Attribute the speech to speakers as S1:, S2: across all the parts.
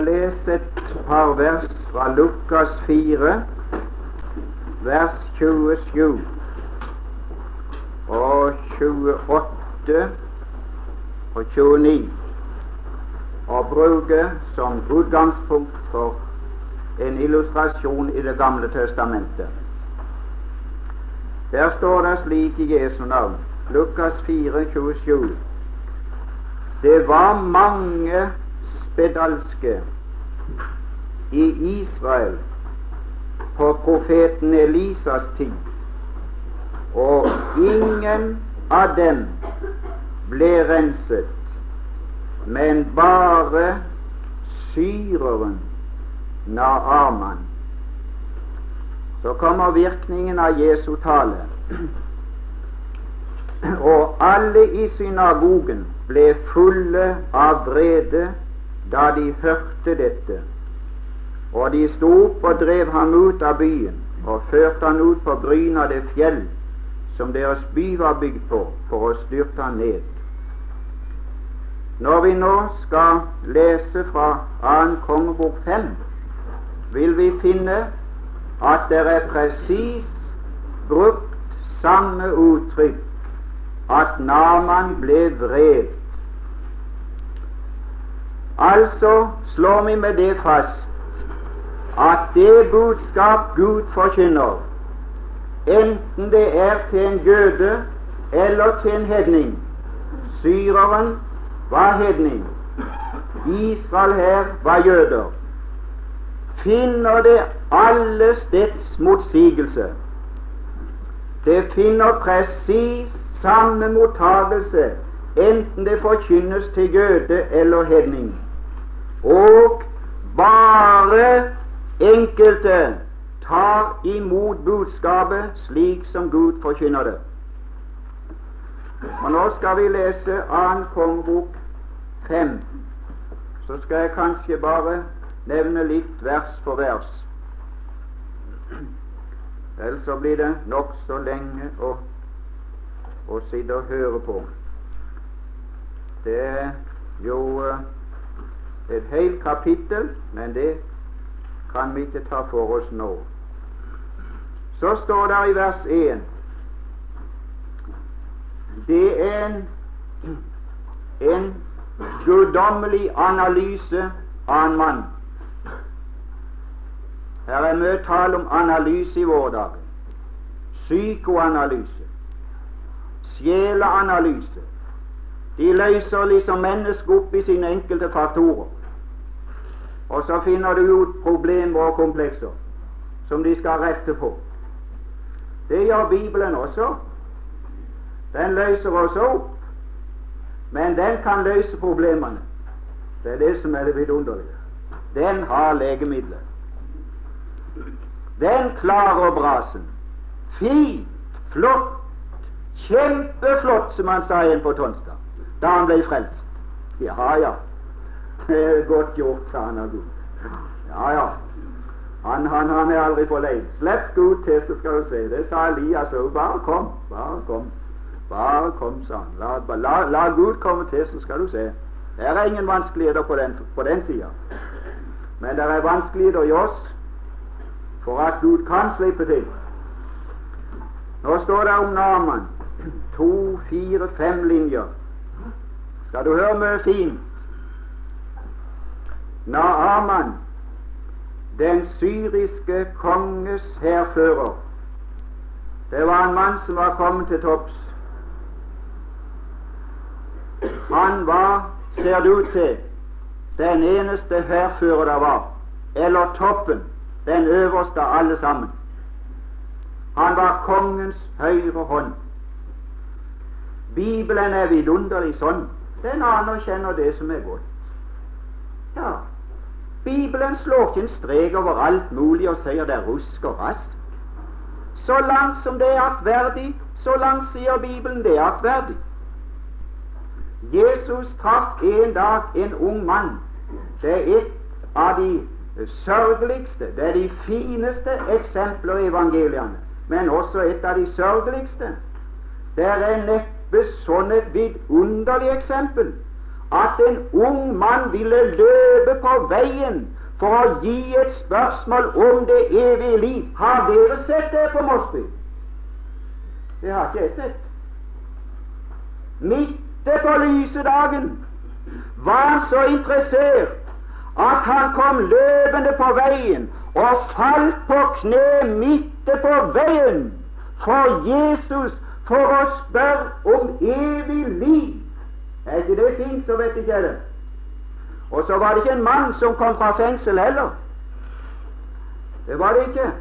S1: lese et par vers fra Lukas 4, vers 27 og 28 og 29, og bruke som utgangspunkt for en illustrasjon i Det gamle testamentet. Der står det slik i Jesu navn, Lukas 4, 27. Det var mange spedalske i Israel på profeten Elisas tid, og ingen av dem ble renset, men bare syreren Naaman. Så kommer virkningen av Jesu tale. Og alle i synagogen ble fulle av vrede da de hørte dette. Og de sto opp og drev ham ut av byen og førte han ut på bryn av det fjell som deres by var bygd på, for å styrte han ned. Når vi nå skal lese fra 2. kongebok 5, vil vi finne at det er presis brukt samme uttrykk at Naman ble vred. Altså slår vi med det fast at det budskap Gud forkynner, enten det er til en jøde eller til en hedning Syreren var hedning, Israel her var jøder, finner det alle steds motsigelse. Det finner presis samme mottagelse enten det forkynnes til jøde eller hedning. Og bare enkelte tar imot budskapet slik som Gud forkynner det. Og Nå skal vi lese 2. kongebok 5. Så skal jeg kanskje bare nevne litt vers for vers. Ellers så blir det nokså lenge å, å sitte og høre på. Det er jo eh, et helt kapittel, men det kan vi ikke ta for oss nå. Så står det i vers 1 Det er en, en guddommelig analyse av en mann. Her er mye tale om analyse i våre dager. Psykoanalyse. Sjeleanalyse. De løser liksom mennesket opp i sine enkelte faktorer. Og så finner du ut problemer og komplekser som de skal rette på. Det gjør Bibelen også. Den løser oss opp, men den kan løse problemene. Det er det som er det vidunderlige. Den har legemidler. Den klarer brasen. Fint, flott, kjempeflott, som han sa igjen på Tonstad da han ble frelst. Ja, ja, det er godt gjort, sa han av Gud. Ja, ja. Han, han, han er aldri for lei. Slipp Gud til, så skal du se. Det sa Elias òg. Bare kom, bare kom. Bare kom, sa han. La, la, la, Gud komme til, så skal du se. Det er ingen vanskeligheter på den, på den sida. Men det er vanskeligheter i oss for at Gud kan slippe til. Nå står det om Naman. To, fire, fem linjer. Skal du høre mye fint? Naaman, den syriske konges hærfører, det var en mann som var kommet til topps. Han var, ser det ut til, den eneste hærfører der var, eller toppen, den øverste av alle sammen. Han var kongens høyre hånd. Bibelen er vidunderlig sånn. Den anerkjenner det som er godt. Ja, Bibelen slår ikke en strek over alt mulig og sier det er rusk og rask. Så langt som det er aktverdig, så langt sier Bibelen det er aktverdig. Jesus traff en dag en ung mann. Det er et av de sørgeligste, det er de fineste eksempler i evangeliene, men også et av de sørgeligste. Det er neppe sånn et vidunderlig eksempel at en ung mann ville løpe på veien for å gi et spørsmål om det evige liv. Har dere sett det på Mosby? Det har ikke jeg sett. Midt på lyse dagen var han så interessert at han kom løpende på veien og falt på kne midt på veien for Jesus for å spørre om evig liv. Er ikke det fint, så vet ikke jeg det. Og så var det ikke en mann som kom fra fengsel heller. Det var det ikke.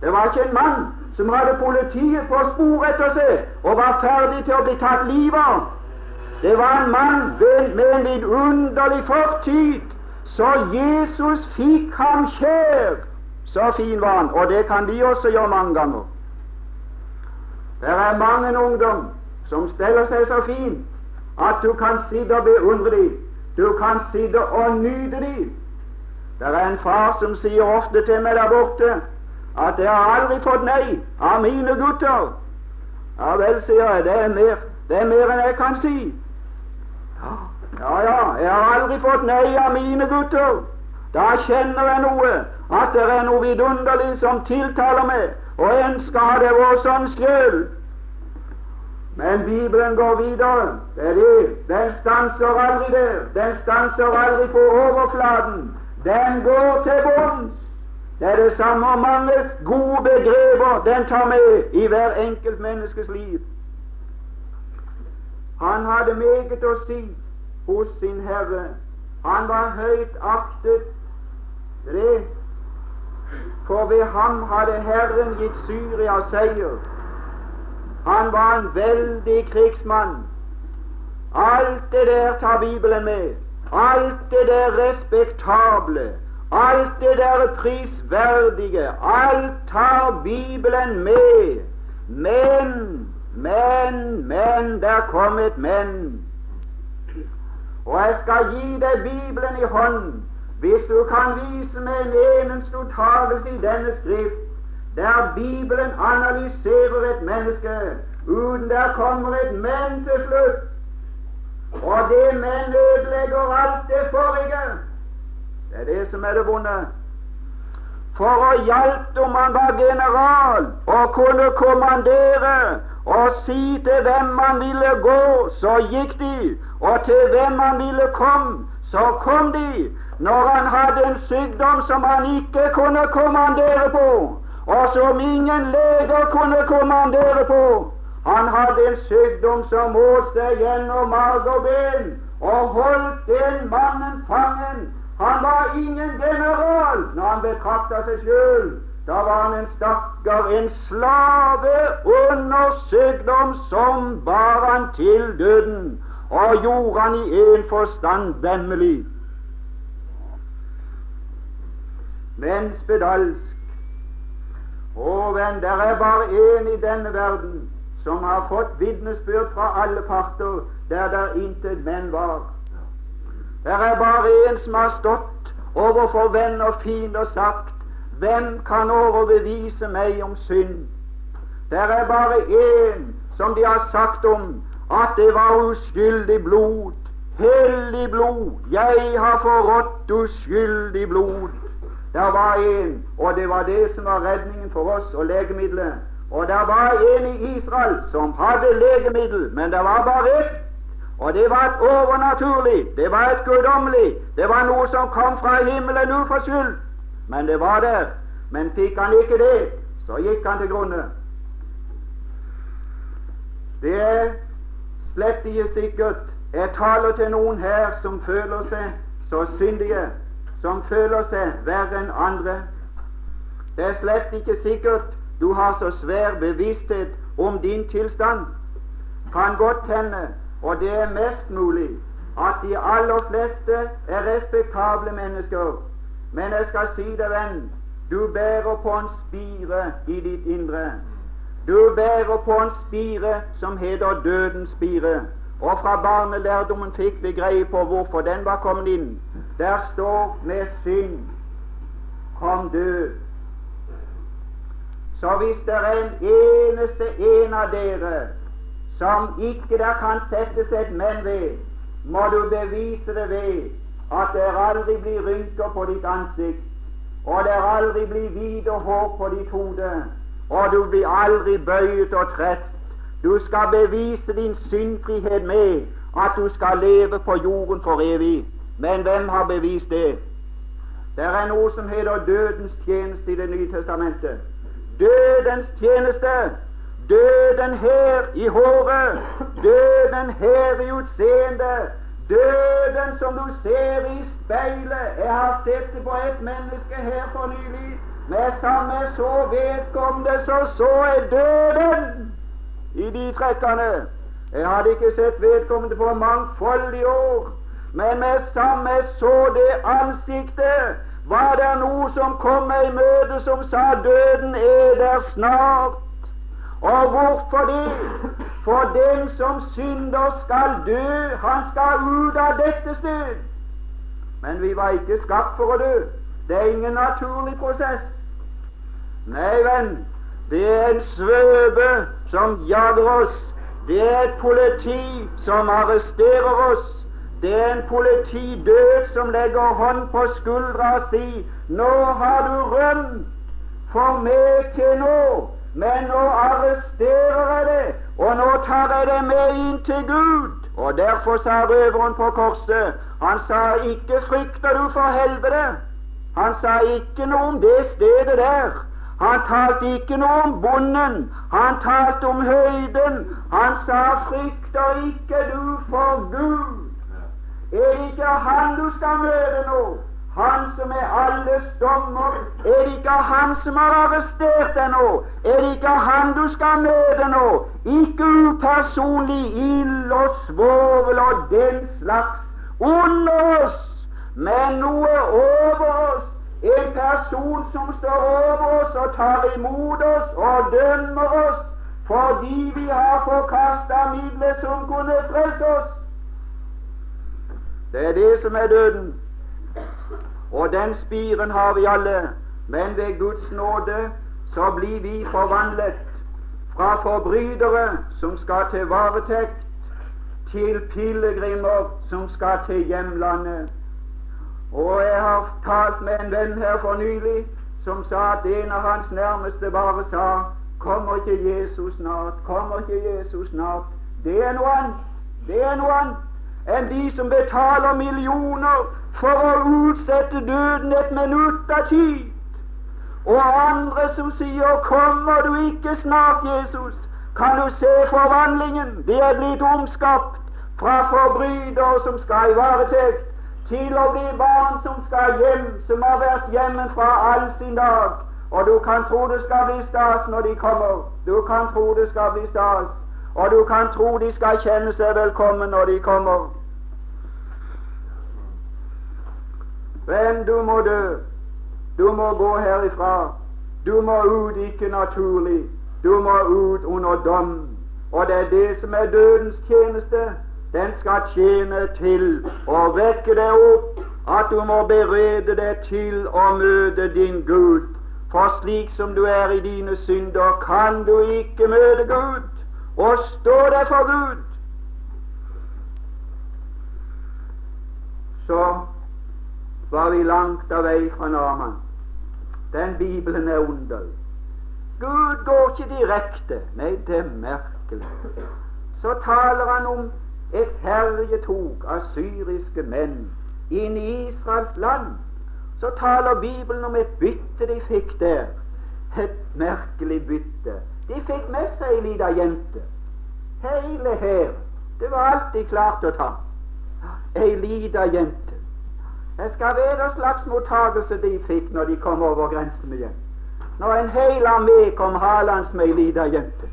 S1: Det var ikke en mann som hadde politiet på spor etter seg og var ferdig til å bli tatt livet av. Det var en mann med en vidunderlig fortid, så Jesus fikk ham kjær. Så fin var han, og det kan vi også gjøre mange ganger. Det er mange ungdom som steller seg så fint at du kan sitte og beundre dem. Du kan sitte og nyte dem. Det er en far som sier ofte til meg der borte at 'jeg har aldri fått nei av mine gutter'. Ja vel, sier jeg, det er mer, det er mer enn jeg kan si. Ja, ja, jeg har aldri fått nei av mine gutter. Da kjenner jeg noe, at det er noe vidunderlig som tiltaler meg, og en ønsker ha det vært sånn sjøl. Men Bibelen går videre. Det er det. Den stanser aldri der. Den stanser aldri på overflaten. Den går til bunns. Det er det samme om mange gode begreper den tar med i hver enkelt menneskes liv. Han hadde meget å si hos sin Herre. Han var høyt aktet. Det. For ved ham hadde Herren gitt Syria seier. Han var en veldig krigsmann. Alt det der tar Bibelen med. Alt det der respektable. Alt det der prisverdige. Alt tar Bibelen med. Men, men, men, der kom et men. Og jeg skal gi deg Bibelen i hånden hvis du kan vise meg en eneste i denne skrift der Bibelen analyserer et menneske uten der kommer et men til slutt. Og det men ødelegger alt det forrige. Det er det som er det vonde. For å hjelpe om han var general og kunne kommandere og si til hvem han ville gå, så gikk de og til hvem han ville komme, så kom de. Når han hadde en sykdom som han ikke kunne kommandere på, og som ingen leger kunne kommandere på Han hadde en sykdom som åt gjennom mage og ben, og holdt den mannen fangen. Han var ingen general når han betrakta seg sjøl. Da var han en stakkar, en slave under sykdom som bar han til døden og gjorde han i en forstand vemmelig. Men spedalsk Å, venn, der er bare én i denne verden som har fått vitnesbyrd fra alle parter der der intet menn var. Der er bare én som har stått overfor venn og fiende og sagt Hvem kan overbevise meg om synd? Der er bare én som de har sagt om at det var uskyldig blod, hellig blod. Jeg har forrådt uskyldig blod. Der var en, og det var det som var redningen for oss og legemiddelet. Og der var en i Israel som hadde legemiddel, men det var bare ett. Og det var et overnaturlig, det var et guddommelig, det var noe som kom fra himmelen uforskyldt. Men det var der. Men fikk han ikke det, så gikk han til grunne. Det er slett ikke sikkert jeg taler til noen her som føler seg så syndige, som føler seg verre enn andre. Det er slett ikke sikkert du har så svær bevissthet om din tilstand. Kan godt hende, og det er mest mulig, at de aller fleste er respektable mennesker. Men jeg skal si deg, venn, du bærer på en spire i ditt indre. Du bærer på en spire som heter dødens spire. Og fra barnelærdommen fikk vi greie på hvorfor den var kommet inn. Der står med synd kom død. Så hvis det er en eneste en av dere som ikke der kan settes et men ved, må du bevise det ved at det aldri blir rynker på ditt ansikt, og det aldri blir hvite hår på ditt hode, og du blir aldri bøyet og trett. Du skal bevise din syndfrihet med at du skal leve på jorden for evig. Men hvem har bevist det? Det er noe som heter dødens tjeneste i Det nye testamentet. Dødens tjeneste. Døden her i håret. Døden her i utseendet. Døden som du ser i speilet. Jeg har sett det på et menneske her for nylig. Med samme så vedkommende, så så jeg døden i de trekkene. Jeg hadde ikke sett vedkommende på mangfoldige år. Men med samme så det ansiktet, var det noe som kom meg i møte som sa døden er der snart. Og hvorfor det? For den som synder skal dø, han skal ut av dette sted. Men vi var ikke skapt for å dø. Det er ingen naturlig prosess. Nei, venn, det er en svøpe som jager oss. Det er et politi som arresterer oss. Det er en politidød som legger hånd på skuldra og sier 'Nå har du rømt for meg til nå'. Men nå arresterer jeg det, og nå tar jeg det med inn til Gud. Og derfor sa røveren på korset Han sa ikke 'frykter du for helvete'. Han sa ikke noe om det stedet der. Han talte ikke noe om bonden. Han talte om høyden. Han sa 'frykter ikke du for Gud'. Er det ikke Han du skal møte nå? Han som er alles dommer. Er det ikke Han som har arrestert deg nå? Er det ikke Han du skal møte nå? Ikke upersonlig ild og svovel og den slags under oss, men noe over oss. En person som står over oss og tar imot oss og dømmer oss fordi vi har forkasta midler som kunne frelse oss. Det er det som er døden. Og den spiren har vi alle. Men ved Guds nåde så blir vi forvandlet fra forbrytere som skal til varetekt, til pilegrimer som skal til hjemlandet. Og jeg har talt med en venn her for nylig som sa at en av hans nærmeste bare sa Kommer ikke Jesus snart? Kommer ikke Jesus snart? Det er noe annet. Det er noe annet enn de som betaler millioner for å utsette døden et minutt av tid. Og andre som sier 'Kommer du ikke snart, Jesus', kan du se forvandlingen. De er blitt omskapt fra forbrytere som skal i varetekt, til å bli barn som skal hjem, som har vært hjemmefra all sin dag. Og du kan tro det skal bli stas når de kommer. Du kan tro det skal bli stas. Og du kan tro de skal kjenne seg velkommen når de kommer. Men du må dø. Du må gå herifra. Du må ut, ikke naturlig. Du må ut under dom. Og det er det som er dødens tjeneste. Den skal tjene til å vekke deg opp, at du må berede deg til å møte din Gud. For slik som du er i dine synder, kan du ikke møte Gud og stå der for Gud. Så var vi langt av vei fra Naman. Den Bibelen er underlig. Gud går ikke direkte. Nei, det er merkelig. Så taler han om et herjetog av syriske menn inn i Israels land. Så taler Bibelen om et bytte de fikk der. Et merkelig bytte. De fikk med seg ei lita jente. Hele hæren. Det var alltid klart å ta. Ei lita jente. Det skal være en slags mottagelse de fikk når de kom over grensen igjen. Når en hel armé kom halende med ei lita jente.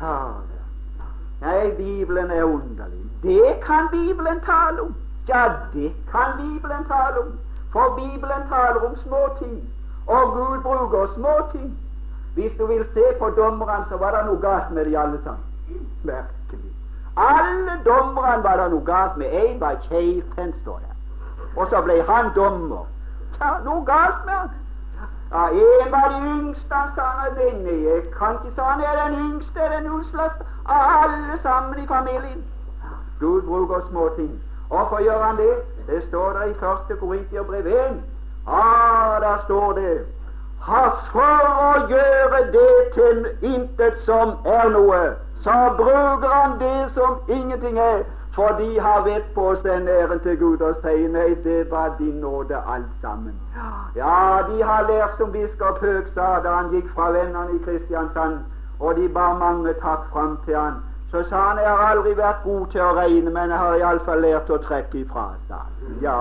S1: Ja, Nei, Bibelen er underlig. Det kan Bibelen tale om. Ja, det kan Bibelen tale om. For Bibelen taler om småting, og Gud bruker småting. Hvis du vil se på dommerne, så var det noe galt med de alle sammen. Merkelig. Alle dommerne var det noe galt med. Én var keifhendt, står det. Og så ble han dommer. Ja, noe galt med han. Ja, En var de yngste, han sa han denne. Jeg kan ikke, sa han, er den yngste, den usleste av alle sammen i familien. Gud bruker småting. Hvorfor gjør han det? Det står der i første Korinterbrev 1. Ah, der står det For å gjøre det til intet som er noe, så bruker han det som ingenting er, for de har vett på å sende æren til Gud og sier nei, det var din nåde alt sammen. Ja, de har lært som biskop Høeg sa da han gikk fra vennene i Kristiansand, og de bar mange takk fram til han. Så sa han jeg har aldri vært god til å regne, men jeg har iallfall lært å trekke ifra, sa han. Ja,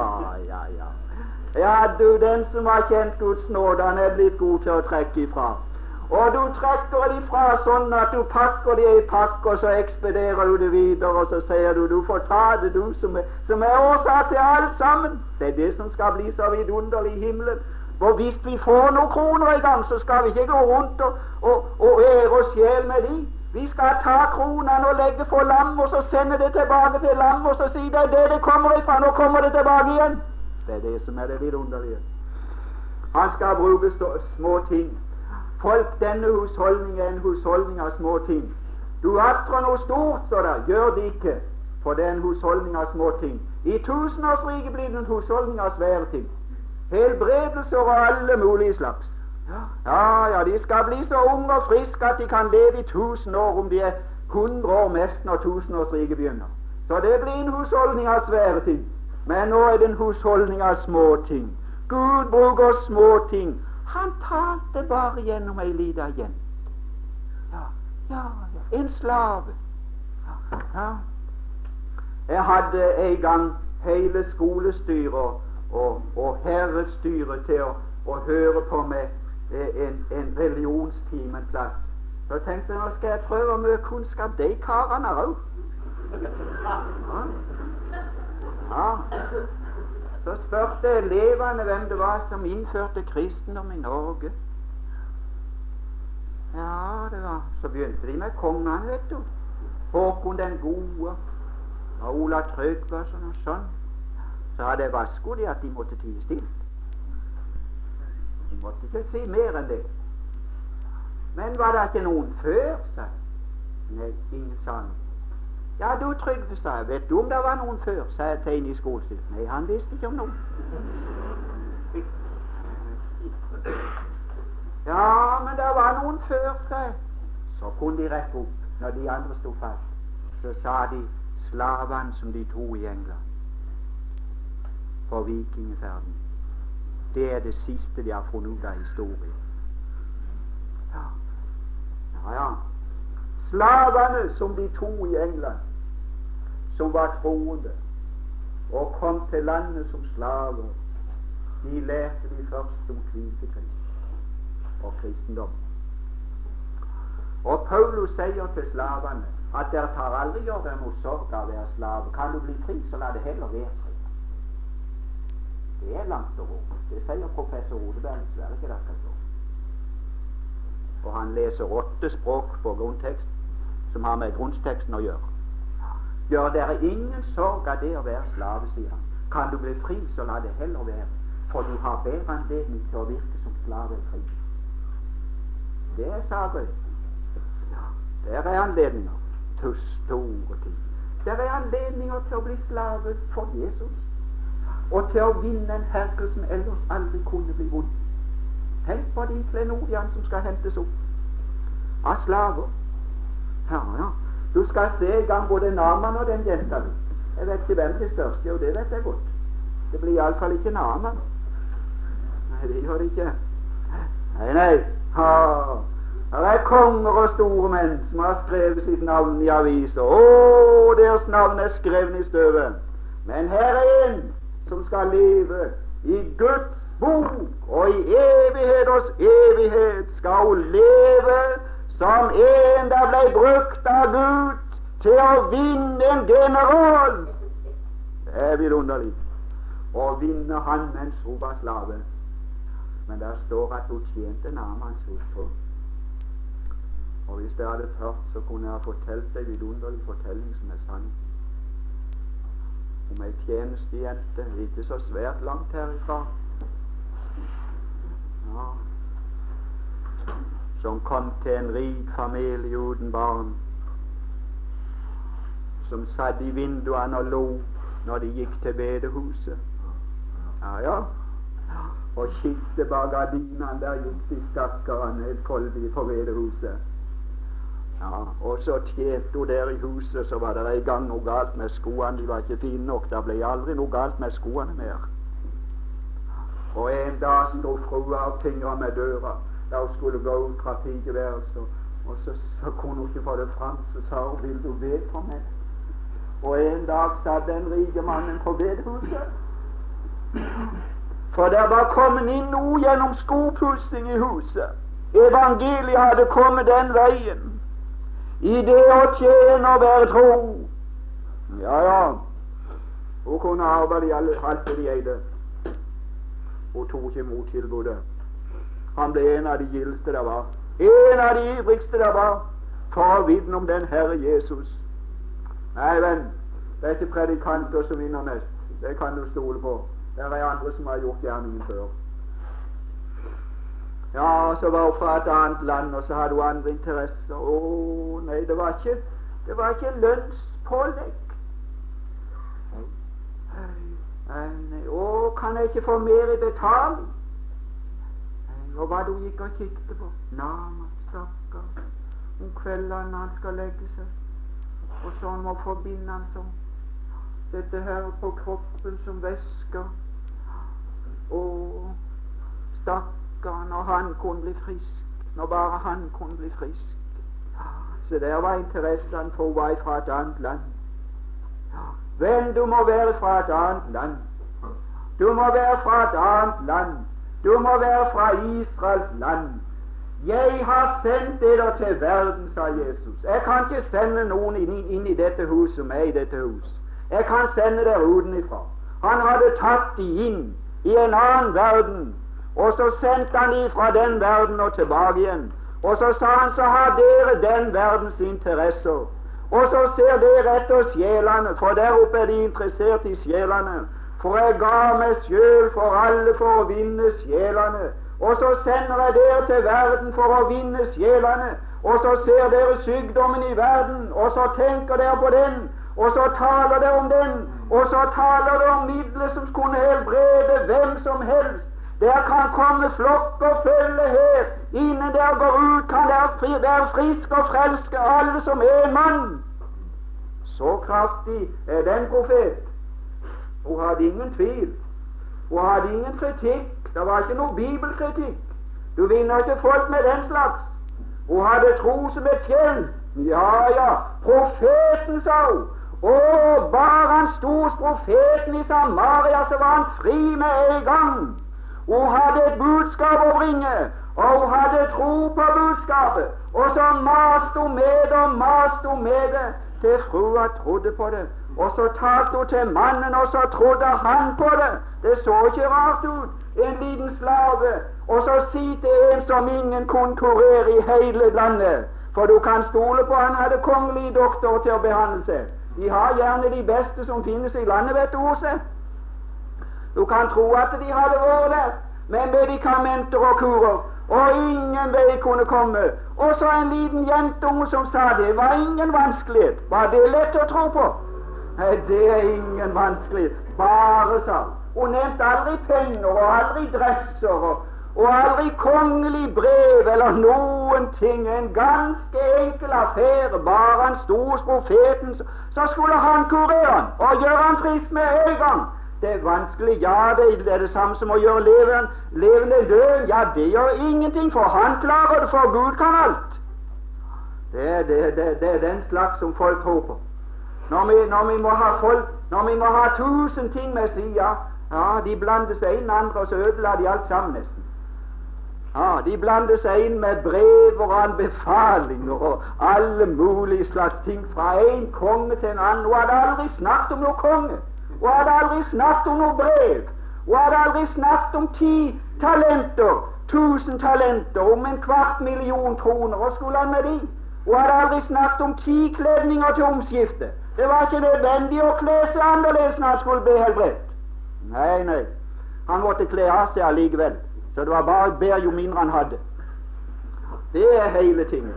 S1: ja, ja. Ja, du, den som har kjent Guds nåde, han er blitt god til å trekke ifra. Og du trekker det ifra sånn at du pakker det i pakke, og så ekspederer du det videre, og så sier du du får ta det, du som er, som er årsak til alt sammen. Det er det som skal bli så vidunderlig i himmelen. For hvis vi får noen kroner i gang, så skal vi ikke gå rundt og, og, og ære oss sjel med de. Vi skal ta kronene og legge for lam, og så sende det tilbake til lam, og så si det er det det kommer ifra. Nå kommer det tilbake igjen. Det er det som er det vidunderlige. Han skal bruke små ting Folk, denne husholdning er en husholdning av små ting. Du atrer noe stort, står det. Gjør det ikke, for det er en husholdning av små ting. I tusenårsriket blir det en husholdning av svære ting. Helbredelser og alle mulige slags. Ja, ja, de skal bli så unge og friske at de kan leve i tusen år, om de er hundre år mest når tusenårsriket begynner. Så det blir en husholdning av svære ting. Men nå er det en husholdning av småting. Gud bruker småting. han talte bare gjennom ei lita jente. Ja, ja, ja, en slave. Ja, ja. Jeg hadde en gang hele skolestyret og, og herrestyret til å, å, høre på meg en, en religionstime en plass. Så tenkte jeg nå skal jeg prøve mye kunnskap de karene òg. Ja. Ja. Så spurte elevene hvem det var som innførte kristendom i Norge. Ja, det var Så begynte de med kongene, vet du. Håkon den gode og Ola Tryggvason og sånn. Så hadde jeg vasko de at de måtte tie stille. De måtte ikke si mer enn det. Men var det ikke noen før, sa Nei, ingen sa noe. Ja, du Trygve, sa jeg, vet du om det var noen før? sa jeg til en i skolestyret. Nei, han visste ikke om noen. Ja, men det var noen før, sa jeg. Så kunne de rekke opp når de andre sto fast. Så sa de slavene som de to i England på vikingferden. Det er det siste de har funnet ut av historien. Ja, ja. ja. Slavene som de to i England, som var troende og kom til landet som slaver, de lærte de først om kvitekrist og kristendom. Og Paulus sier til slavene at dere tar aldri gjør dere noe sorg av å være slave. Kan du bli fri, så la det heller være fri. Det er langt å gå. Det sier professor Odeberg i Sverige det skal stå. Og han leser åtte språk på grunntekst som har med grunnsteksten å gjøre. Gjør dere ingen sorg av det å være slave, sier han. Kan du bli fri, så la det heller være, for du har bedre anledning til å virke som slave fri. Det er saken. Ja, der er anledninger til store ting. Der er anledninger til å bli slave for Jesus, og til å vinne en herre som ellers aldri kunne bli vond. Tenk på de klenodiene som skal hentes opp av slaver. Ja, ja. Du skal se i gang både Naman og den jenta di. Jeg vet ikke hvem det største Jo, det vet jeg godt. Det blir iallfall ikke Naman. Nei, det gjør det ikke. Nei, nei. Ha. Her er konger og store menn som har skrevet sitt navn i aviser. Å, deres navn er skrevet i støvet. Men her er en som skal leve i Guds bok, og i evighet hos evighet skal hun leve som en der ble brukt av Gud til å vinne en general. Det er vidunderlig. Å vinne han mens hun var slave. Men der står at hun tjente Namans hustru. Og hvis det hadde hørt, så kunne jeg ha fortalt en vidunderlig fortelling som er sann. Om ei tjenestejente ikke så svært langt herifra. Ja, som kom til en rik familie uten barn. som satt i vinduene og lo når de gikk til bedehuset. Ja, ja. Og kikket bak gardinene, der gikk de stakkarene helt på bedehuset. Ja, og så tjente hun der i huset, så var det en gang noe galt med skoene. De var ikke fine nok. Det ble aldri noe galt med skoene mer. Og en dag sto frua og fingra med døra hun skulle gå ut fra pigeværelset. Og så, så, kunne hun ikke få det fram. Så sa hun 'Vil du be for meg?' Og en dag satt den rike mannen på bedehuset. For det var kommet inn noe gjennom skopussing i huset. Evangeliet hadde kommet den veien. I det å tjene og være tro. Ja, ja. Hun kunne arbeide i alt det de eide. Hun tok ikke imot tilbudet. Han ble en av de gildeste det var. En av de ivrigste det var å vitne om den Herre Jesus. Nei, venn, det er ikke predikanter som vinner mest. Det kan du stole på. Det er andre som har gjort gjerningen før. Ja, så var hun fra et annet land, og så hadde hun andre interesser. Å nei, det var ikke, det var ikke lønnspålegg. Nei, nei, å, kan jeg ikke få mer i betaling? Og hva du gikk og kikket på? Nama, stakkar. Om kveldene han skal legge seg. Og så må forbinde han sånn. Dette her på kroppen som væsker. Og stakkar, når han kunne bli frisk. Når bare han kunne bli frisk. Så der var interessene for hun var fra et annet land. Vel, du må være fra et annet land. Du må være fra et annet land. Du må være fra Israels land. Jeg har sendt dere til verden, sa Jesus. Jeg kan ikke sende noen inn, inn i dette huset som er i dette hus. Jeg kan sende dere utenfra. Han hadde tatt de inn i en annen verden, og så sendte han de fra den verden og tilbake igjen. Og så sa han så har dere den verdens interesser. Og så ser dere etter sjelene, for der oppe er de interessert i sjelene. For jeg ga meg sjøl for alle for å vinne sjelene. Og så sender jeg dere til verden for å vinne sjelene. Og så ser dere sykdommen i verden, og så tenker dere på den. Og så taler dere om den. Og så taler dere om midler som kunne helbrede hvem som helst. Der kan komme flokk og følge her. Innen dere går ut, kan dere fri, være friske og frelske, alle som en mann. Så kraftig er den profet. Hun hadde ingen tvil. Hun hadde ingen kritikk. Det var ikke noe bibelkritikk. Du vinner ikke folk med den slags. Hun hadde tro som et fjell. Ja, ja, profeten, sa hun. Og bare han sto hos profeten i Samaria, så var han fri med en gang. Hun hadde et budskap å bringe, og hun hadde tro på budskapet. Og så maste hun med det og maste hun med det til frua trodde på det. Og så talte hun til mannen, og så trodde han på det. Det så ikke rart ut. En liten slave. Og så si til en som ingen konkurrerer i hele landet. For du kan stole på han hadde kongelige doktorer til å behandle seg. De har gjerne de beste som finnes i landet, vet du, Ose. Du kan tro at de hadde vært der med medikamenter og kurer, og ingen vei kunne komme. Og så en liten jentunge som sa det var ingen vanskelighet. Var det lett å tro på? Nei, det er ingen vanskelighet. Bare, sa hun. nevnte aldri penger og aldri dresser og, og aldri kongelig brev eller noen ting. En ganske enkel affære. Bare han sto hos profeten, så skulle han kurere han og gjøre han frisk med en gang. Det er vanskelig, ja, det er det samme som å gjøre leveren levende død. Ja, det gjør ingenting, for han klarer det, for Gud kan alt. Det er, det, det, det er den slags som folk tror på. Når vi, når vi, må ha folk, når vi må ha tusen ting med sida, ja, de blander seg inn andre, og så ødela de alt sammen nesten. Ja, De blander seg inn med brev og anbefalinger og alle mulige slags ting fra en konge til en annen. Hun hadde aldri snakket om noen konge. Hun hadde aldri snakket om noe brev. Hun hadde aldri snakket om ti talenter, tusen talenter, om en kvart million kroner. Hva skulle han med de? Hun hadde aldri snakket om ti kledninger til omskifte. Det var ikke nødvendig å kle seg annerledes når han skulle bli helbredt. Nei, nei. Han måtte kle av seg allikevel. Så det var bare bedre jo mindre han hadde. Det er hele tingen.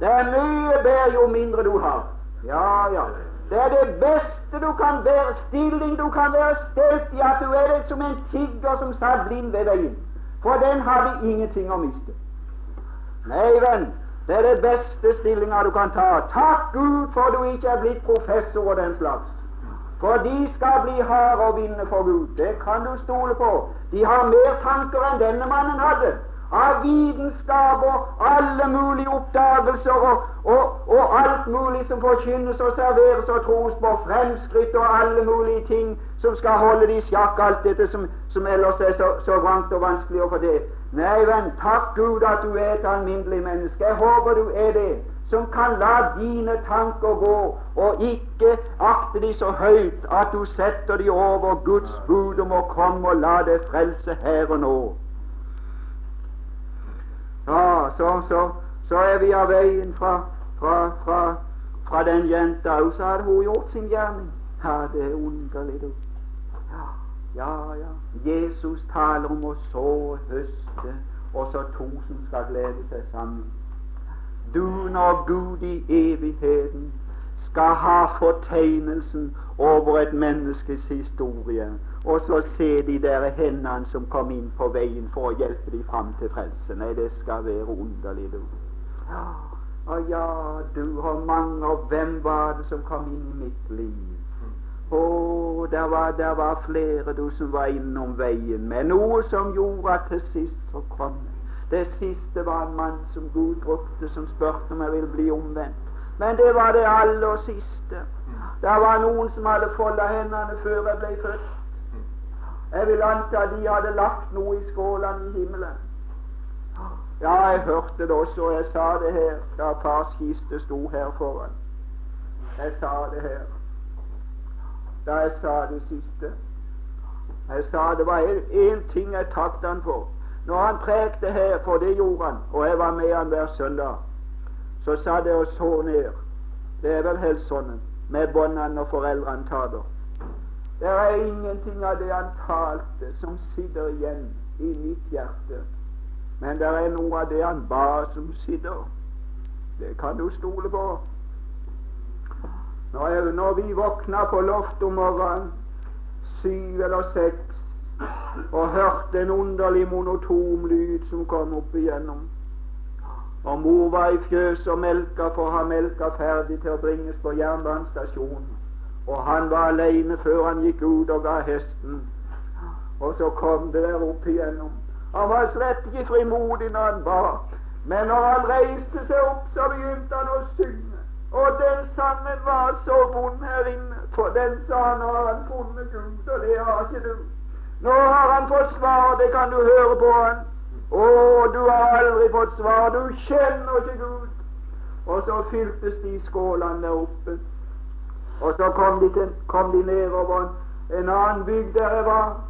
S1: Det er mye bedre jo mindre du har. Ja, ja. Det er det beste du kan være, stilling du kan være stelt i, at du er det som en tigger som satt blind ved veien. For den har vi ingenting å miste. Nei, venn, det er det beste stillinga du kan ta. Takk Gud for du ikke er blitt professor og den slags. For de skal bli harde å vinne for Gud. Det kan du stole på. De har mer tanker enn denne mannen hadde av vitenskaper, alle mulige oppdagelser og, og, og, alt mulig som forkynnes og serveres og tros på, fremskritt og alle mulige ting som skal holde det i sjakk, alt dette som, som ellers er så, så vrangt og vanskelig å få det. Nei, venn, takk Gud at du er et alminnelig menneske. Jeg håper du er det som kan la dine tanker gå, og ikke akte de så høyt at du setter de over Guds bud om å komme og la deg frelse her og nå. Så, så, så er vi av veien fra, fra, fra, fra den jenta, og så hadde hun gjort sin gjerning. Ja, det er underlig, du. Ja, ja, ja. Jesus taler om å så høste, og så to som skal glede seg sammen. Du, når Gud i evigheten skal ha fortegnelsen over et menneskes historie, og så se de der hendene som kom inn på veien for å hjelpe dem fram til frelse. Nei, det skal være underlig, du. Ja, og ja, du har mange, og hvem var det som kom inn i mitt liv? Å, oh, der var, der var flere du som var innom veien med noe som gjorde at til sist så kom jeg. Det siste var en mann som Gud brukte, som spurte om jeg ville bli omvendt. Men det var det aller siste. Det var noen som hadde folda hendene før jeg ble født. Jeg vil anta de hadde lagt noe i skålene i himmelen. Ja, jeg hørte det også, og jeg sa det her da fars kiste sto her foran. Jeg sa det her da jeg sa det siste. Jeg sa det var én ting jeg takket han for. Når han prekte her, for det gjorde han, og jeg var med han hver søndag, så satt jeg og så ned. Det er vel helt sånn med båndene når foreldrene tar det. Er ingenting av det han talte, som sitter igjen i mitt hjerte. Men det er noe av det han ba, som sitter. Det kan du stole på. Når, når vi våkna på loftet om morgenen, syv eller seks, og hørte en underlig monotom lyd som kom opp igjennom og mor var i fjøset og melka for å ha melka ferdig til å bringes på jernbanestasjonen. Og han var aleine før han gikk ut og ga hesten. Og så kom det der opp igjennom. Han var slett ikke frimodig når han ba, men når han reiste seg opp, så begynte han å synge. Og den sangen var så vond her inne, for den sa han har han funnet Gud, og det har ikke du. Nå har han fått svar, det kan du høre på han. Å, du har aldri fått svar, du kjenner ikke Gud. Og så fyltes de skålene der oppe. Og så kom de, til, kom de nedover en annen bygd der jeg var.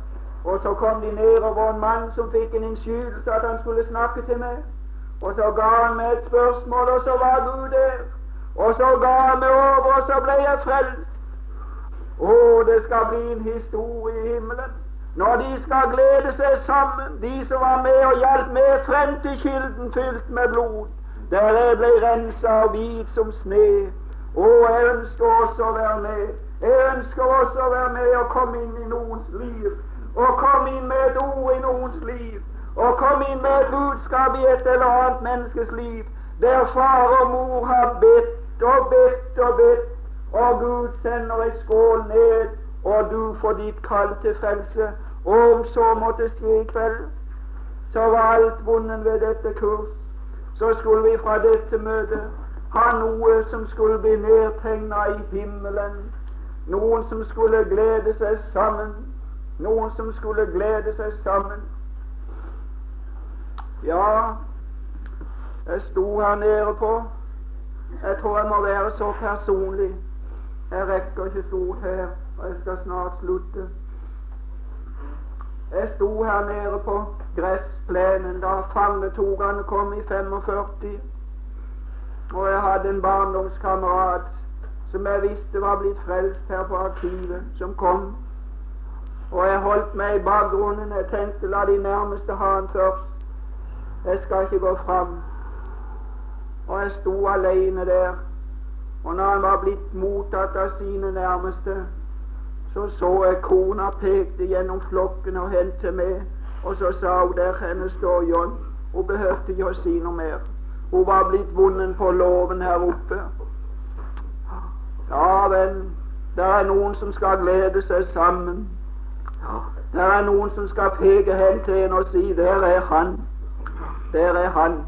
S1: Og så kom de nedover en mann som fikk en innskytelse at han skulle snakke til meg. Og så ga han meg et spørsmål, og så var Gud der. Og så ga han meg over, og så ble jeg frelst. Å, det skal bli en historie i himmelen. Når de skal glede seg sammen, de som var med og hjalp meg frem til kilden fylt med blod, der jeg ble rensa og hvit som sne. Å, jeg ønsker også å være med. Jeg ønsker også å være med og komme inn i noens liv. Og komme inn med et ord i noens liv. Og komme inn med et budskap i et eller annet menneskes liv. Der far og mor har bedt og bedt og bedt, og Gud sender ei skål ned, og du får ditt kall til frelse. Og om så måtte skje i kveld, så var alt vunnet ved dette kurs. Så skulle vi fra dette møtet ha noe som skulle bli nedtegna i himmelen. Noen som skulle glede seg sammen. Noen som skulle glede seg sammen. Ja, jeg sto her nede på Jeg tror jeg må være så personlig. Jeg rekker ikke stort her, og jeg skal snart slutte. Jeg sto her nede på gressplenen da fangetogene kom i 45. Og jeg hadde en barndomskamerat som jeg visste var blitt frelst her på arkivet, som kom. Og jeg holdt meg i bakgrunnen. Jeg tenkte la de nærmeste ha han først. Jeg skal ikke gå fram. Og jeg sto alene der. Og når han var blitt mottatt av sine nærmeste, så så jeg kona pekte gjennom flokken og hen til meg, og så sa hun der henne står John. Hun behørte ikke å si noe mer. Hun var blitt vunnen på låven her oppe. Ja vel, det er noen som skal glede seg sammen. Det er noen som skal peke hen til en og si 'Der er han'. Der er han.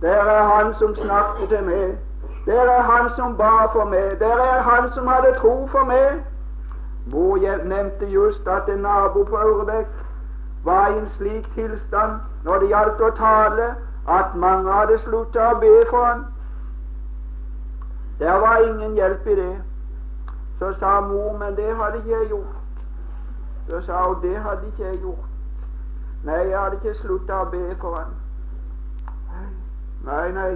S1: Der er han som snakket til meg. Der er han som ba for meg. Der er han som hadde tro for meg. Hvor jeg nevnte just at en nabo på Aurebekk var i en slik tilstand når det gjaldt å tale, at mange hadde sluttet å be for han. Der var ingen hjelp i det. Så sa mor, men det hadde ikke jeg gjort. Så sa hun, det hadde ikke jeg gjort. Nei, jeg hadde ikke sluttet å be for han. Nei, nei,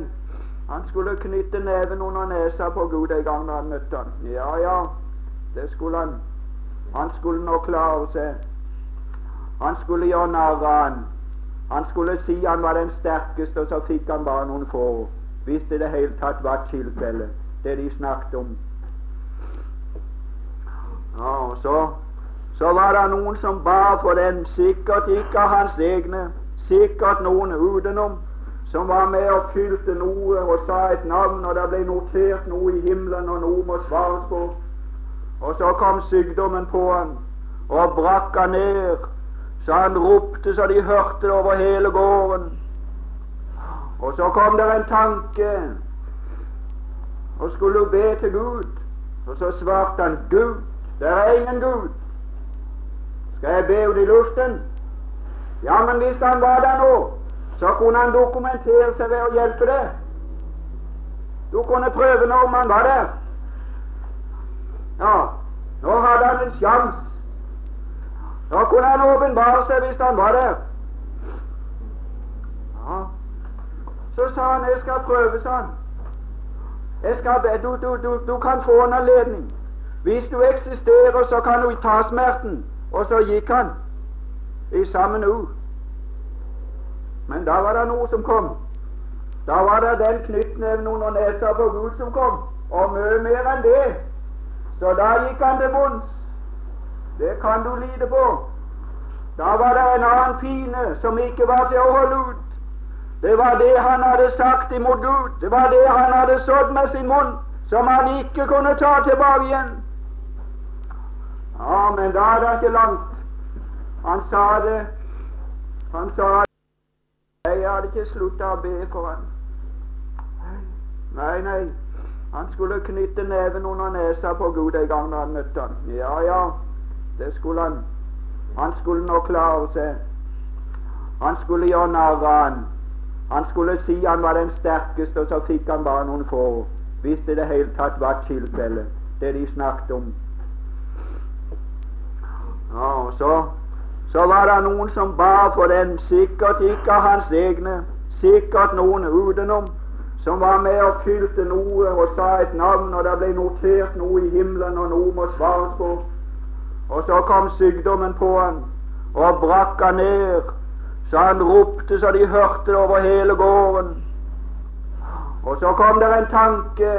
S1: han skulle knytte neven under nesa på Gud en gang da han møtte han. Ja, ja, det skulle han. Han skulle nå klare seg. Han skulle gjøre narr av han. Han skulle si han var den sterkeste, og så fikk han bare noen få. Hvis det i det hele tatt var tilfellet, det de snakket om. Ja, og så, så var det noen som ba for den, sikkert ikke hans egne, sikkert noen utenom, som var med og fylte noe og sa et navn, og det ble notert noe i himmelen, og noe må svares på. Og så kom sykdommen på han og brakk han ned, så han ropte så de hørte det over hele gården. Og så kom det en tanke, og skulle be til Gud. Og så svarte han Gud, det er ingen Gud. Skal jeg be henne i luften? Ja, men hvis han var der nå, så kunne han dokumentere seg ved å hjelpe deg. Du kunne prøve når man var der. Ja, nå hadde han en sjanse. Nå kunne han åpenbare seg hvis han var der. Ja. Så sa han 'Jeg skal prøve', sa han. Jeg skal du, du, du, du kan få en anledning. Hvis du eksisterer, så kan du ta smerten. Og så gikk han i samme nu. Men da var det noe som kom. Da var det den knyttneven under nesa på Gud som kom, og mye mer enn det. Så da gikk han til bunns. Det kan du lide på. Da var det en annen pine som ikke var til å holde ut. Det var det han hadde sagt imot Gud. Det var det han hadde sådd med sin munn, som han ikke kunne ta tilbake igjen. Ja, men da er det ikke langt. Han sa det. Han sa det. jeg hadde ikke sluttet å be for han. Nei, nei, han skulle knytte neven under nesa på Gud en gang da han møtte han. Ja, ja, det skulle han. Han skulle nå klare seg. Han skulle gjøre narr av han. Han skulle si han var den sterkeste, og så fikk han bare noen få. Hvis det i det hele tatt var tilfellet, det de snakket om. Ja, og så så var det noen som ba for den, sikkert ikke hans egne, sikkert noen utenom, som var med og fylte noe og sa et navn, og det ble notert noe i himmelen, og noe må svares på. Og så kom sykdommen på han og brakk han ned, så han ropte så de hørte det over hele gården. Og så kom det en tanke,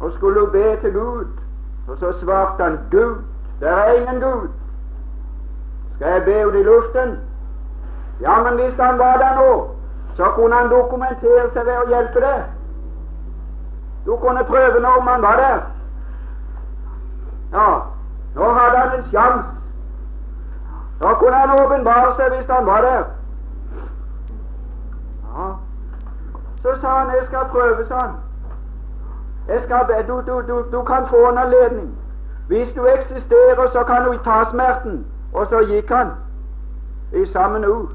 S1: og skulle be til Gud, og så svarte han Gud, det er ingen Gud. Skal jeg be ut i luften? Ja, men hvis han var der nå, så kunne han dokumentere seg ved å hjelpe deg. Du kunne prøve når man var der. Ja, nå hadde han en sjanse. Nå kunne han åpenbare seg hvis han var der. Ja. Så sa han 'Jeg skal prøve', sa han. Jeg skal du, du, du, du kan få en anledning. Hvis du eksisterer, så kan du ta smerten. Og så gikk han i samme nu.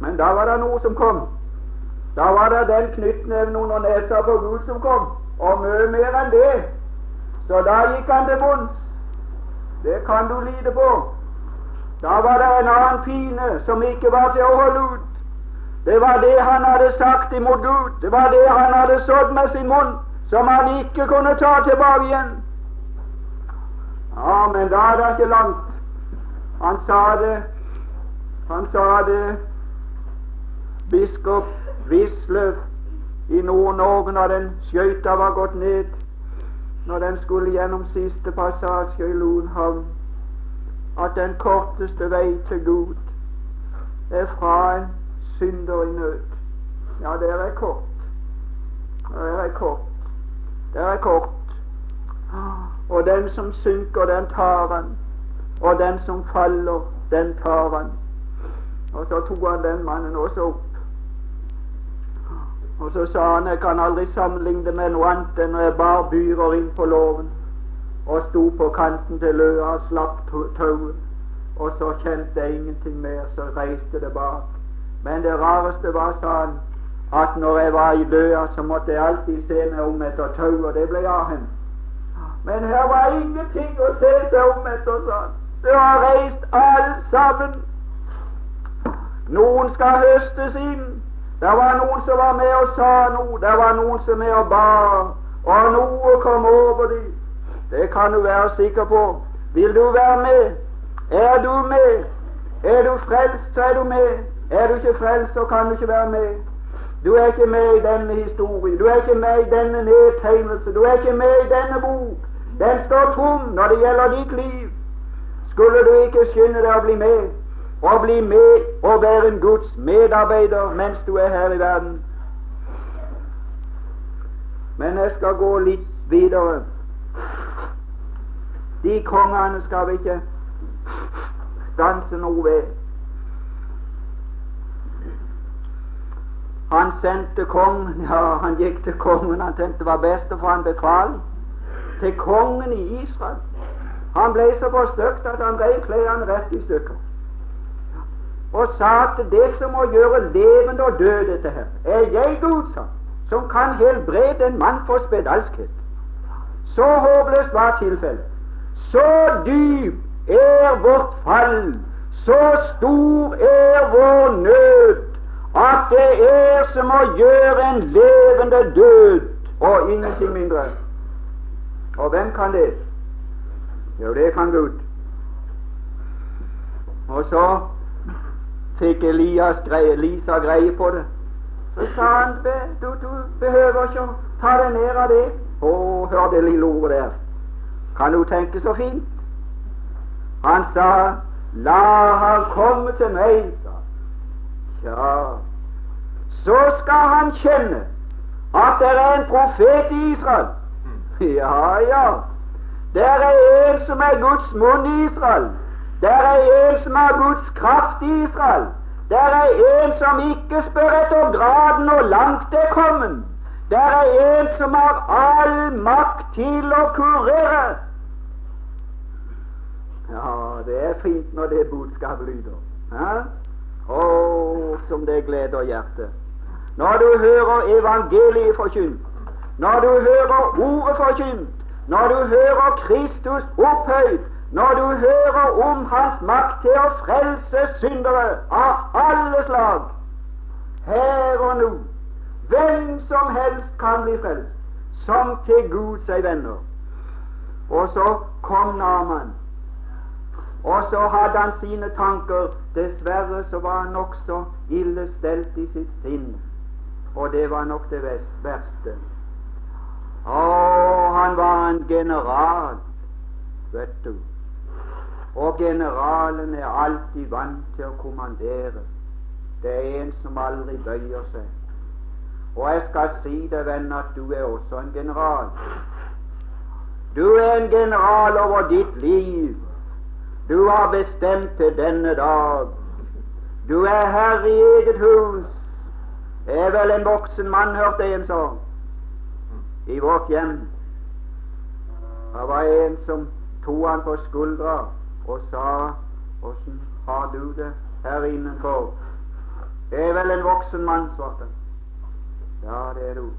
S1: Men da var det noe som kom. Da var det den knyttneven under nesa på Gud som kom, og mye mer enn det. Så da gikk han til bunns. Det kan du lide på. Da var det en annen pine som ikke var til å holde ut. Det var det han hadde sagt imot Gud. Det var det han hadde sådd med sin munn, som han ikke kunne ta tilbake igjen. Ja, men da er det ikke langt. Han sa det Han sa det Biskop Wisløff i Nord-Norge når den skøyta var gått ned, når den skulle gjennom siste passasje i Lonhavn, at den korteste vei til Gud er fra en synder i nød. Ja, det er kort. Det er kort. Det er kort. Og den som synker, den tar han. Og den som faller, den tar han. Og så tok han den mannen også opp. Og så sa han jeg kan aldri sammenligne med noe annet enn når jeg bar byrer på låven og sto på kanten til løa og slapp tauet. Og så kjente jeg ingenting mer, så reiste det bak. Men det rareste var, sa han, at når jeg var i løa, så måtte jeg alltid se meg om etter tau, og det ble av henne. Men her var ingenting å se seg om etter, sa han. Det har reist alt sammen. Noen skal høstes inn. Det var noen som var med og sa noe. Det var noen som var med og ba. Og noe kom over dem. Det kan du være sikker på. Vil du være med? Er du med? Er du frelst, så er du med. Er du ikke frelst, så kan du ikke være med. Du er ikke med i denne historien. Du er ikke med i denne nedtegnelse. Du er ikke med i denne bok. Den står tom når det gjelder ditt liv. Skulle du ikke skynde deg å bli med, og bli med og være en Guds medarbeider mens du er her i verden? Men jeg skal gå litt videre. De kongene skal vi ikke stanse noe ved. Han sendte kongen, ja, han gikk til kongen, han tenkte det var best å få han befaling. Til kongen i Israel. Han ble så forstøkt at han rev klærne rett i stykker. Og sa at det som må gjøre levende og døde dette her, er jeg Gud, sa som kan helbrede en mann for spedalskhet. Så håpløst var tilfellet. Så dyp er vårt fall, så stor er vår nød, at det er som å gjøre en levende død, og ingenting mindre. Og hvem kan det? Jo, det kan Gud. Og så fikk Elias greie, Lisa greie på det. Så sa han du, du behøver ikke å ta deg ned av det. Å, hør det lille ordet der. Kan du tenke så fint? Han sa La han komme til meg, sa Ja, så skal han kjenne at det er en profet i Israel. Ja, ja. Der er en som er Guds munn i Israel. Der er en som har Guds kraft i Israel. Der er en som ikke spør etter graden og langt er kommet. Der er en som har all makt til å kurere. Ja, det er fint når det budskapet lyder. Å, oh, som det gleder hjertet. Når du hører evangeliet forkynt, når du hører ordet forkynt, når du hører Kristus opphøyd, når du hører om Hans makt til å frelse syndere av alle slag, her og nå, hvem som helst kan bli frelst, som til Gud seg venner. Og så kom Naman, og så hadde han sine tanker. Dessverre så var han nokså ille stelt i sitt sinn, og det var nok det verste. Å, han var en general, vet du. Og generalen er alltid vant til å kommandere. Det er en som aldri bøyer seg. Og jeg skal si deg, venn, at du er også en general. Du er en general over ditt liv. Du har bestemt til denne dag. Du er herre i eget hus. Jeg er vel en voksen mann, hørte jeg en sånn i vårt hjem. Det var en som tok han på skuldra og sa Åssen har du det her innenfor? Jeg er vel en voksen mann, svarte han. Ja, det er du,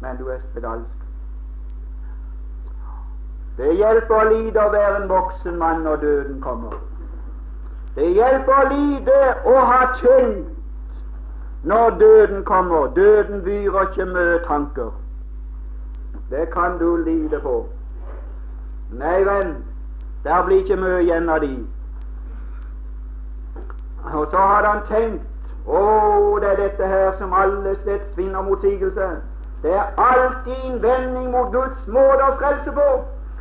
S1: men du er spedalsk. Det hjelper å lide å være en voksen mann når døden kommer. Det hjelper å lide å ha kjent når døden kommer. Døden byr ikke mye tanker. Det kan du lide på. Nei, venn, der blir ikke mye igjen av de. Og så hadde han tenkt Å, det er dette her som alle slett svinner mot motsigelse. Det er alltid innvending mot Guds måte å frelse på,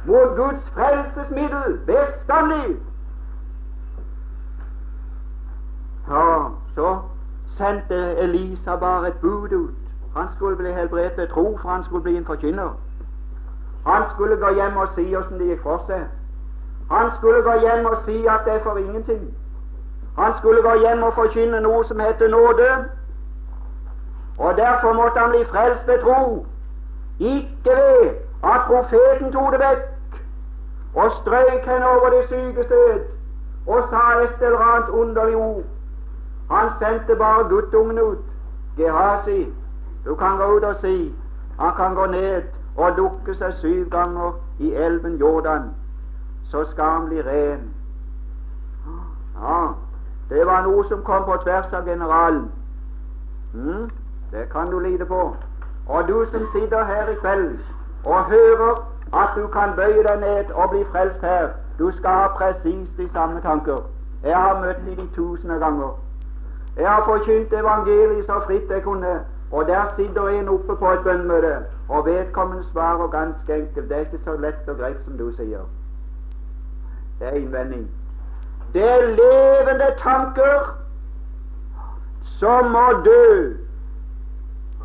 S1: mot Guds frelsesmiddel, bestandig. Ja, så sendte Elisa bare et bud ut. Han skulle bli helbredet ved tro, for han skulle bli en forkynner. Han skulle gå hjem og si åssen det gikk for seg. Han skulle gå hjem og si at det er for ingenting. Han skulle gå hjem og forkynne noe som heter nåde. Og derfor måtte han bli frelst ved tro, ikke ved at profeten tok det vekk og strøyk henne over det syke sted og sa et eller annet underlig ord. Han sendte bare guttungen ut. Gehazi, du kan gå ut og si han kan gå ned og dukke seg syv ganger i elven Jordan, så skal han bli ren. Ja, det var noe som kom på tvers av generalen. Mm, det kan du lide på. Og du som sitter her i kveld og hører at du kan bøye deg ned og bli frelst her, du skal ha presis de samme tanker. Jeg har møtt dem de tusen ganger. Jeg har forkynt evangeliet så fritt jeg kunne, og der sitter en oppe på et bønnemøte, og vedkommende svarer ganske enkelt. Det er ikke så lett og greit som du sier. Det er innvending. Det er levende tanker som må dø.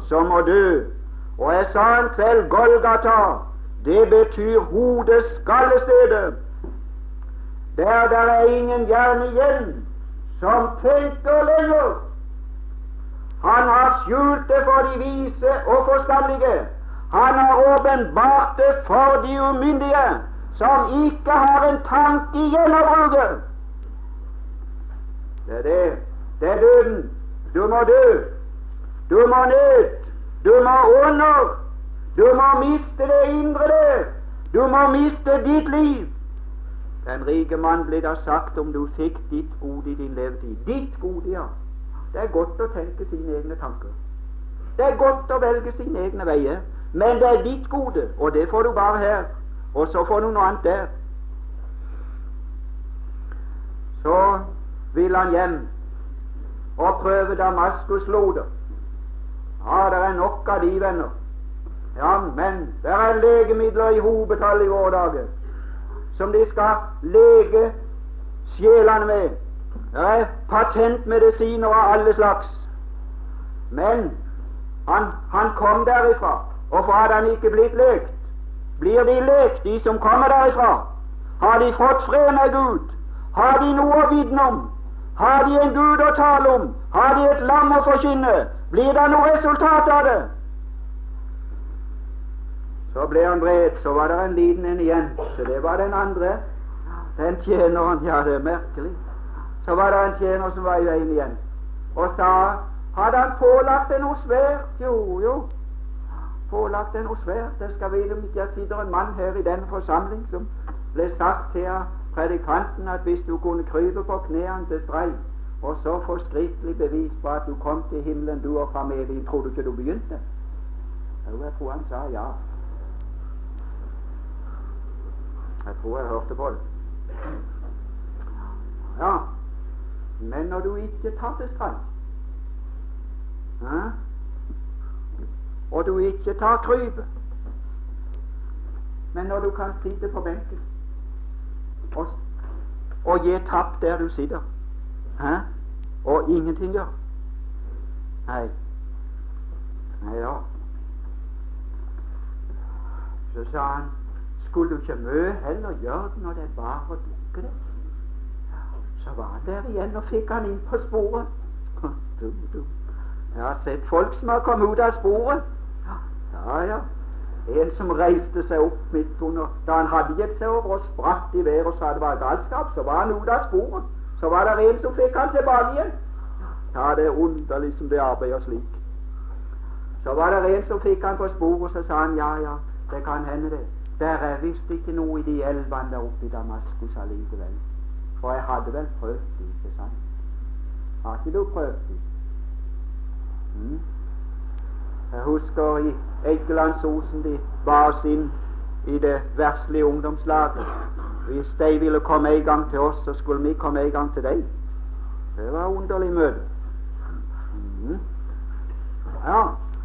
S1: Som må dø. Og jeg sa en kveld Golgata. Det betyr hodeskallestedet. Der det er ingen hjerne igjen som tenker lenger. Han har skjult det for de vise og forstandige. Han har åpenbart det for de umyndige, som ikke har en tanke igjen å bruke. Det er det. Det er døden. Du må dø. Du må ned. Du må under. Du må miste det indre det. Du må miste ditt liv. Den rike mann ble da sagt om du fikk ditt gode i din levetid. Ditt gode, ja. Det er godt å tenke sine egne tanker. Det er godt å velge sine egne veier. Men det er ditt gode, og det får du bare her. Og så får du noe annet der. Så vil han hjem og prøve Damaskus-loder. Ja, det er nok av de, venner. Ja, men det er legemidler i hopetall i våre dager som de skal lege sjelene med. Det er patentmedisiner av alle slags. Men han, han kom derifra. og Hvorfor hadde han ikke blitt lekt? Blir de lekt, de som kommer derifra? Har de fått fred med Gud? Har de noe å vitne om? Har de en Gud å tale om? Har de et lam å forkynne? Blir det noe resultat av det? Så ble han vred, så var det en liten en igjen. Så det var den andre. Den tjeneren Ja, det er merkelig. Så var det en tjener som var i veien igjen, og sa Hadde han pålagt det noe svært? Jo, jo. Pålagt deg noe svært. Jeg skal vite om ikke det sitter en mann her i denne forsamling som ble sagt til predikanten at hvis du kunne krype på knærne til streik, og så få skriftlig bevis på at du kom til himmelen, du og familien, tror du ikke du begynte? Jo, jeg tror han sa ja. Jeg tror jeg hørte på det. Ja, men når du ikke tar til streik, og du ikke tar krypet, men når du kan sitte på benken og, og gi tapp der du sitter, Hæ? og ingenting gjør Nei. Nei ja. Så sa han skulle du ikke mye heller gjøre det når det er bare å dukke det? Så var han der igjen og fikk han inn på sporet. Du, du. Jeg har sett folk som har kommet ut av sporet. Ja, ja. En som reiste seg opp midt under Da han hadde gitt seg over og spratt i været og sa det var galskap, så var han ute av sporet. Så var det en som fikk han tilbake igjen. Ja, det er underlig som det arbeider slik. Så var det en som fikk han på sporet, så sa han ja, ja, det kan hende det. Der er visst ikke noe i de elvene der oppe i Damaskus allikevel. For jeg hadde vel prøvd det, ikke sant? Har ikke du prøvd det? Mm. Jeg husker i Eikelandsosen de ba oss inn i det verslige ungdomslaget. Hvis de ville komme en gang til oss, så skulle vi komme en gang til dem. Det var underlig møte. Mm. Ja,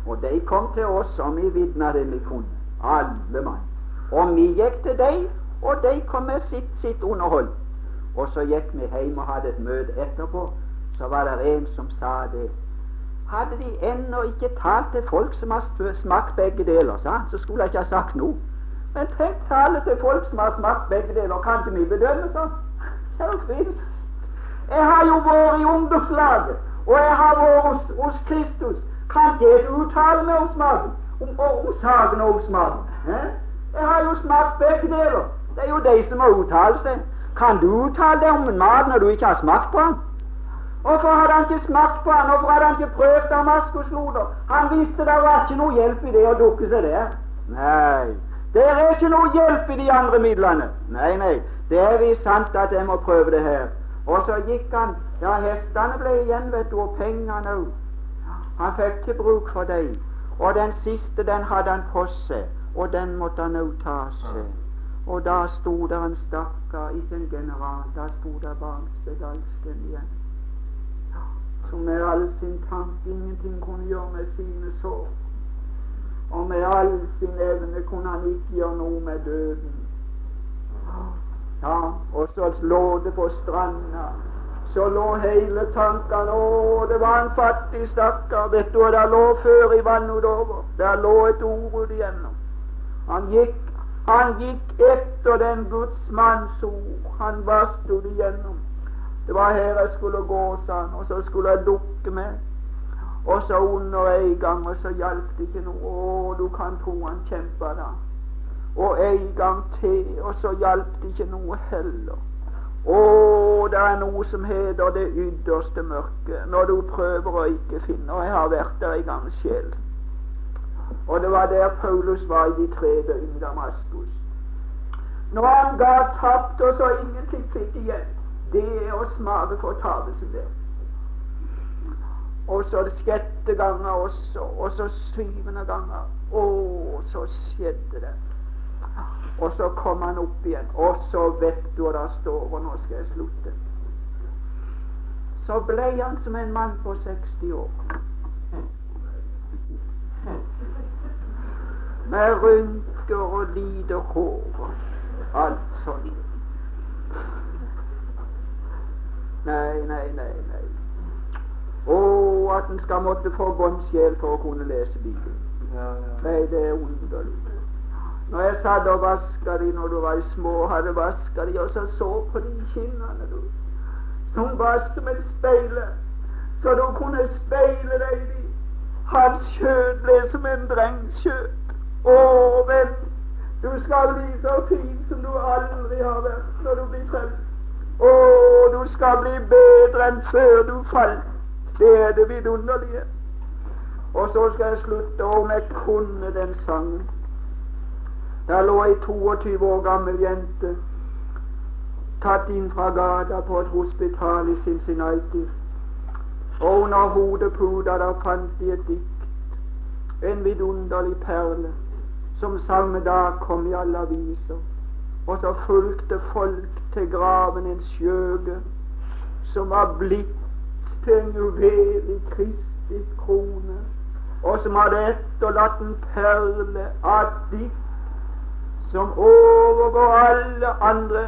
S1: og de kom til oss, og vi vitna det vi kunne. Alle mann. Og vi gikk til dem, og de kom med sitt, sitt underhold. Og så gikk vi hjem og hadde et møte etterpå. Så var det en som sa det. Hadde de ennå ikke talt til folk som har smakt begge deler, sa så skulle jeg ikke ha sagt noe. Men tenk tale til folk som har smakt begge deler. Kan ikke vi bedømme sånn? Jeg har jo vært i ungdomslaget, og jeg har vært hos, hos Kristus. Kan ikke jeg uttale meg om smaken? Om, om saken og om smaken? Eh? Jeg har jo smakt begge deler. Det er jo de som har uttale seg. Kan du uttale deg om en mat når du ikke har smakt på den? Hvorfor hadde han ikke smakt på han? Hvorfor hadde han ikke prøvd damaskusloder? Han visste det var ikke noe hjelp i det å dukke seg der. Nei, det er ikke noe hjelp i de andre midlene. Nei, nei, det er visst sant at jeg må prøve det her. Og så gikk han Ja, hestene ble igjen, vet du, og pengene òg. Han fikk ikke bruk for dem. Og den siste, den hadde han på seg, og den måtte han òg ta seg. Og da sto der en stakkar, ikke en general, da sto der barnsbedalsken igjen. Som med all sin tank ingenting kunne gjøre med sine sår. Og med all sin evne kunne han ikke gjøre noe med døden. Ja, og så lå det på stranda så lå hele tankene Å, det var en fattig stakkar. Vet du hva det lå før i vannet utover? Der lå et ord igjennom. Han gikk, han gikk etter den Guds manns ord. Han vasste det igjennom. Det var her jeg skulle gå, sa han, og så skulle jeg dukke med. Og så under en gang, og så hjalp det ikke noe. Å, du kan tro han kjempa da. Og en gang til, og så hjalp det ikke noe heller. Å, det er noe som heter det ytterste mørket, når du prøver å ikke finne Og jeg har vært der en gang selv. Og det var der Paulus var i de tre døgn i Damaskus. Når han ga tapt og så ingenting fikk igjen, det er å smake fortapelsen der. Og så det sjette ganger også, og så syvende ganger. Å, så skjedde det. Og så kom han opp igjen, og så vet du hva det står, og nå skal jeg slutte. Så ble han som en mann på 60 år. Med rynker og lite hår. Alt sånn. Nei, nei, nei, nei. Å, at en skal måtte få båndsjel for å kunne lese Bibelen. Nei, det er underlig. Når jeg satt og vaska de når du var små, hadde vaska de, og så så på de kinnene, du, som var som et speil, så du kunne speile deg i. Hans kjøtt ble som en drengs kjøtt. Å, venn, du skal bli så fin som du aldri har vært når du blir frelst. Å, du skal bli bedre enn før du falt. Det er det vidunderlige. Og så skal jeg slutte om jeg kunne den sangen. Der lå ei 22 år gammel jente tatt inn fra gata på et hospital i Cincinnati. Og under hodeputa der fant de et dikt, en vidunderlig perle, som samme dag kom i alle aviser. Og så fulgte folk til graven en skjøge som var blitt til en juvel i Kristi krone, og som hadde etterlatt en perle av dikt som overgår alle andre.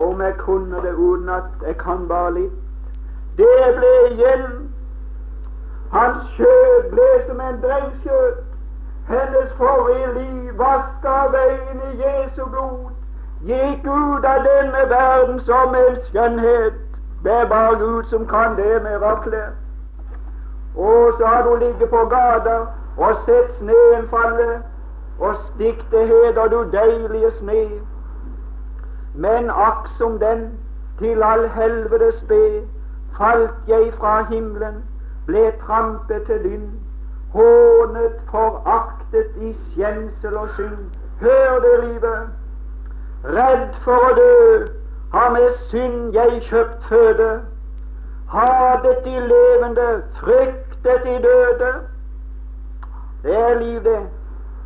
S1: Om jeg kunne det uten at jeg kan bare litt. Det ble igjen. Hans skjød ble som en drengskjød. Hennes forrige liv vaska veien i Jesu blod. Gikk ut av denne verden som en skjønnhet. Det er bare Gud som kan det miraklet. Og så har du ligget på gata og sett sneen falle og stikte heder du deilige sne. Men akk som den til all helvetes spe falt jeg fra himmelen, ble trampet til lynd, hånet, foraktet i skjensel og synd. Hør det, livet, redd for å dø, har med synd jeg kjøpt føde. Hatet de levende, fryktet de døde. Det er liv, det.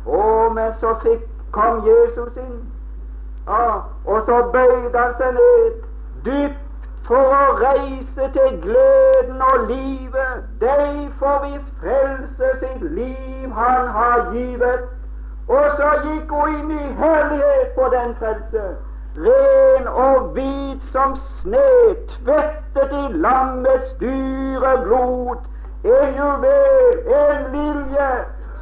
S1: Og men så fikk, kom Jesus inn, ja, og så bøyde han seg ned, dypt for å reise til gleden og livet, deg for hvis frelse sitt liv han har givet. Og så gikk hun inn i herlighet på den frelse, ren og hvit som sne, tvettet i lammets dyre blod, en juvel, en vilje,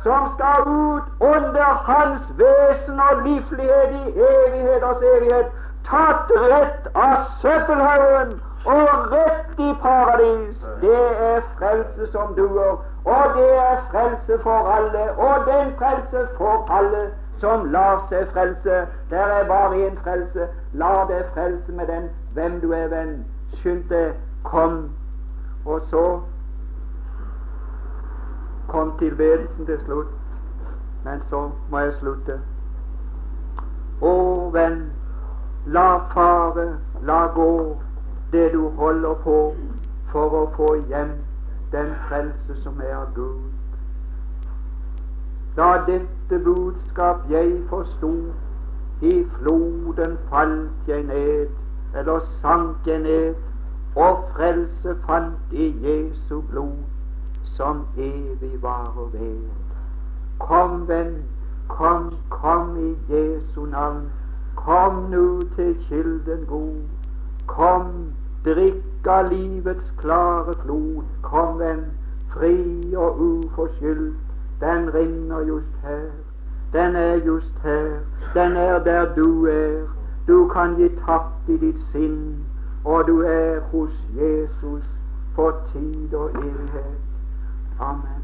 S1: som skal ut under hans vesen og livlighet i evighet og evighet, tatt rett av søppelhaugen og rett i paradis. Det er frelse som duer, og det er frelse for alle, og den frelse for alle som lar seg frelse. Der er bare én frelse. La deg frelse med den hvem du er, venn. Skynd deg, kom. Og så kom tilbedelsen til slutt. Men så må jeg slutte. Å, venn, la fare, la gå det du holder på for å få hjem den frelse som er av Gud. Da dette budskap jeg forsto, i floden falt jeg ned, eller sank jeg ned, og frelse fant i Jesu blod som evig varer ved. Kom, venn, kom, kom i Jesu navn. Kom nu til kilden god. Kom, drikk av livets klare flod. Kom, venn, fri og uforskyldt. Den ringer just her. Den er just her. Den er der du er. Du kan gi tapt i ditt sinn, og du er hos Jesus for tid og evighet. Amen.